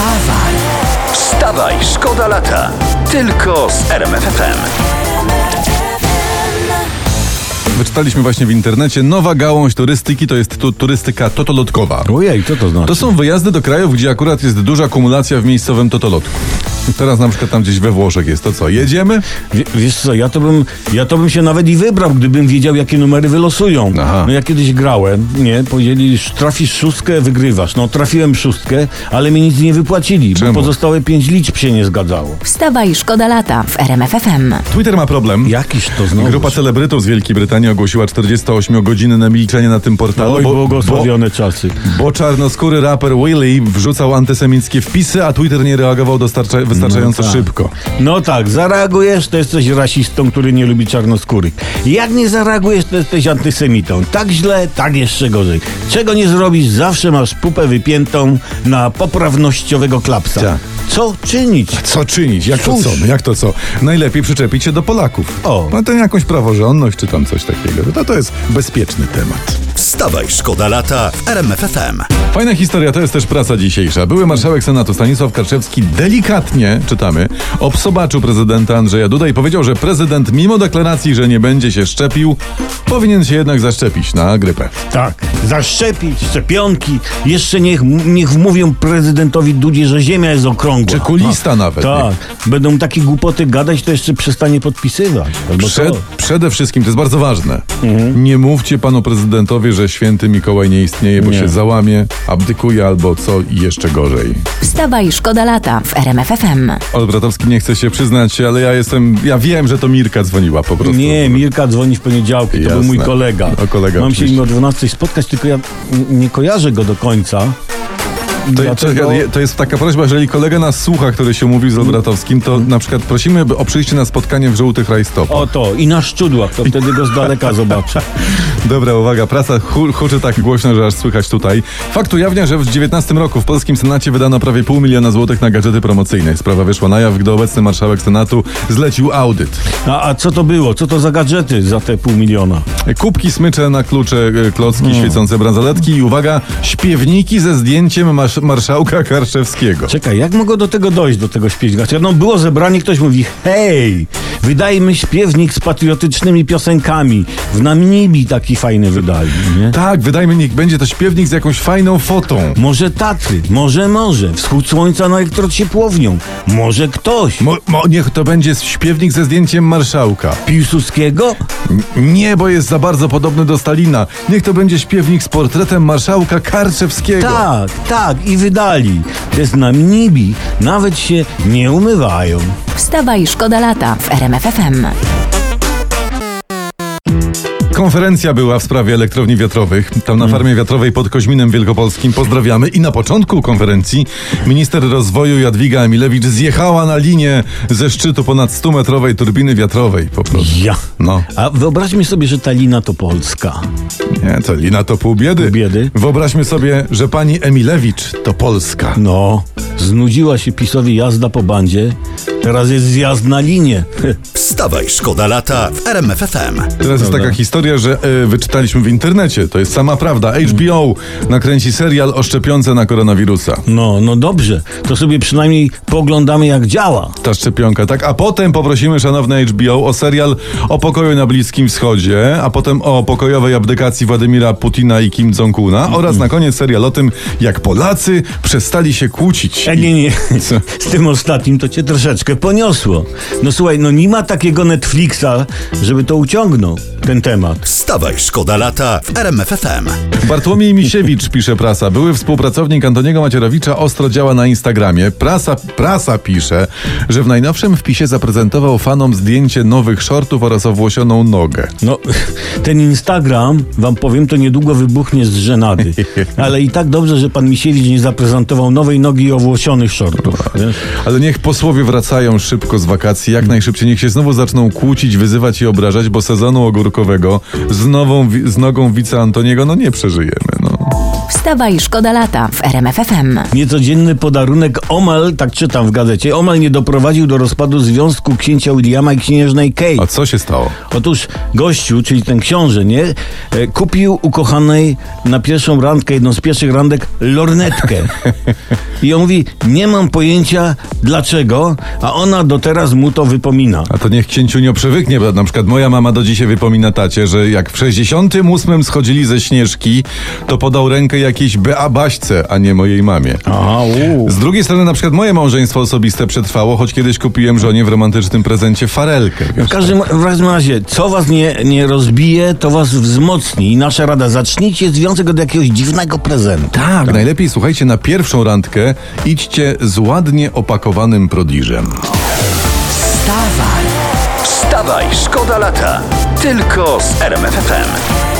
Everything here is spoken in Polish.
Wstawaj! Wstawaj, szkoda lata. Tylko z RMFFM. Wyczytaliśmy właśnie w internecie, nowa gałąź turystyki to jest tu, turystyka totolotkowa. Ojej, co to znaczy? To są wyjazdy do krajów, gdzie akurat jest duża kumulacja w miejscowym totolotku. Teraz na przykład tam gdzieś we Włoszech jest to co? Jedziemy? Wie, wiesz co, ja to, bym, ja to bym się nawet i wybrał, gdybym wiedział, jakie numery wylosują. Aha. No ja kiedyś grałem, nie, powiedzieli, "Sz- trafisz szóstkę, wygrywasz. No trafiłem szóstkę, ale mi nic nie wypłacili, Czemu? bo pozostałe pięć liczb się nie zgadzało. Wstawaj, szkoda lata w RMFFM. Twitter ma problem. Jakiś to znowu. Grupa celebrytów z Wielkiej Brytanii ogłosiła 48-godzinne milczenie na tym portalu, Oj, bo, błogosławione czasy. bo czarnoskóry raper Willy wrzucał antysemickie wpisy, a Twitter nie reagował dostarcza, wystarczająco No tak. szybko. No tak, zareagujesz, to jesteś rasistą, który nie lubi czarnoskórych. Jak nie zareagujesz, to jesteś antysemitą. Tak źle, tak jeszcze gorzej. Czego nie zrobisz, zawsze masz pupę wypiętą na poprawnościowego klapsa. Tak. Co czynić? Co czynić? Jak to Cóż. co? No Jak to co? Najlepiej przyczepić się do Polaków. O. No to jakąś praworządność czy tam coś takiego. To, to jest bezpieczny temat. Wstawaj, szkoda lata w RMFFM. Fajna historia, to jest też praca dzisiejsza. Były marszałek Senatu Stanisław Karczewski delikatnie, czytamy, obsobaczył prezydenta Andrzeja Duda i powiedział, że prezydent mimo deklaracji, że nie będzie się szczepił, powinien się jednak zaszczepić na grypę. Tak, zaszczepić, szczepionki. Jeszcze niech, niech wmówią prezydentowi Dudzie, że ziemia jest okrągła. Czy kulista nawet, Tak, będą takie głupoty gadać, to jeszcze przestanie podpisywać. Albo Przed, przede wszystkim, to jest bardzo ważne, Mhm. nie mówcie panu prezydentowi, że święty Mikołaj nie istnieje, bo Nie. się załamie, abdykuje albo co i jeszcze gorzej. Wstawaj, szkoda lata w RMFFM. Olbratowski nie chce się przyznać, ale ja jestem, ja wiem, że to Mirka dzwoniła po prostu. Nie, Mirka dzwoni w poniedziałki, to Jasne. był mój kolega. O, kolega Mam się oczywiście. im o 12 spotkać, tylko ja nie kojarzę go do końca. To, Dlatego- to jest taka prośba, jeżeli kolega nas słucha, który się mówi z Olbratowskim, to na przykład prosimy o przyjście na spotkanie w żółtych rajstopach. O to, i na szczudłach, to wtedy go z daleka zobaczę. Dobra, uwaga, prasa hu, huczy tak głośno, że aż słychać tutaj. Fakt ujawnia, że w 19 roku w polskim Senacie wydano prawie pół miliona złotych na gadżety promocyjne. Sprawa wyszła na jaw, gdy obecny marszałek Senatu zlecił audyt. A, a co to było? Co to za gadżety za te pół miliona? Kubki, smycze na klucze, e, klocki, świecące bransoletki i uwaga, śpiewniki ze zdjęciem masz, marszałka Karczewskiego. Czekaj, jak mogło do tego dojść, do tego śpiewnika? No było zebranie, ktoś mówi, hej, wydajmy śpiewnik z patriotycznymi piosenkami. W Namibii taki fajny wydali, nie? Tak, wydajmy, niech będzie to śpiewnik z jakąś fajną fotą. Może Tatry, może, może, wschód słońca na elektrociepłownią, może ktoś. Mo, mo, niech to będzie śpiewnik ze zdjęciem marszałka. Piłsudskiego? Nie, bo jest za bardzo podobny do Stalina. Niech to będzie śpiewnik z portretem marszałka Karczewskiego. Tak, tak, i wydali. Te z Namibii nawet się nie umywają. Wstawaj, szkoda lata w RMFFM. Konferencja była w sprawie elektrowni wiatrowych. Tam na farmie wiatrowej pod Koźminem Wielkopolskim pozdrawiamy. I na początku konferencji minister rozwoju Jadwiga Emilewicz zjechała na linię ze szczytu ponad 100-metrowej turbiny wiatrowej. Po prostu. Ja. No, A wyobraźmy sobie, że ta lina to Polska. nie, to lina to pół biedy. Pół biedy. Wyobraźmy sobie, że pani Emilewicz to Polska. No, znudziła się PiSowi jazda po bandzie, teraz jest zjazd na linię. Wstawaj, szkoda lata w RMFFM. Teraz jest taka historia, że e, wyczytaliśmy w internecie, to jest sama prawda. HBO nakręci serial o szczepionce na koronawirusa. No, no dobrze, to sobie przynajmniej poglądamy jak działa. Ta szczepionka, tak? A potem poprosimy szanowne HBO o serial o pokoju na Bliskim Wschodzie, a potem o pokojowej abdykacji Władimira Putina i Kim Jong-una oraz na koniec serial o tym, jak Polacy przestali się kłócić. E, nie, nie, Co? z tym ostatnim to cię troszeczkę poniosło. No słuchaj, no nie ma takiego Netflixa, żeby to uciągnął, ten temat. Wstawaj, szkoda lata w RMFFM. Bartłomiej Misiewicz, pisze prasa, były współpracownik Antoniego Macierowicza, ostro działa na Instagramie. Prasa, prasa pisze, że w najnowszym wpisie zaprezentował fanom zdjęcie nowych shortów oraz owłosioną nogę. No, ten Instagram, wam powiem, to niedługo wybuchnie z żenady. Ale i tak dobrze, że pan Misiewicz nie zaprezentował nowej nogi i owłosionych shortów. wiesz? Ale niech posłowie wracają szybko z wakacji, jak najszybciej. Niech się znowu zaczną kłócić, wyzywać i obrażać, bo sezonu z, nową, z nogą wice Antoniego no nie przeżyjemy. No. Wstawaj, szkoda lata w RMF FM. Niecodzienny podarunek omal, tak czytam w gazecie, omal nie doprowadził do rozpadu związku księcia Williama i księżnej Kate. A co się stało? Otóż gościu, czyli ten książę, nie? E, Kupił ukochanej na pierwszą randkę, jedną z pierwszych randek, lornetkę. I on mówi, nie mam pojęcia dlaczego, a ona do teraz mu to wypomina. A to niech księciunio przywyknie, bo na przykład moja mama do dzisiaj wypomina tacie, że jak w 68 schodzili ze Śnieżki, to podał rękę jakiejś Bea Baśce, a nie mojej mamie. A, u. Z drugiej strony na przykład moje małżeństwo osobiste przetrwało, choć kiedyś kupiłem żonie w romantycznym prezencie farelkę. W Wiesz, każdym w każdym razie, co was nie, nie rozbije, to was wzmocni. I nasza rada, zacznijcie związek od jakiegoś dziwnego prezentu. tak, najlepiej słuchajcie, na pierwszą randkę idźcie z ładnie opakowanym prodiżem. Wstawaj, szkoda lata. Tylko z RMF FM.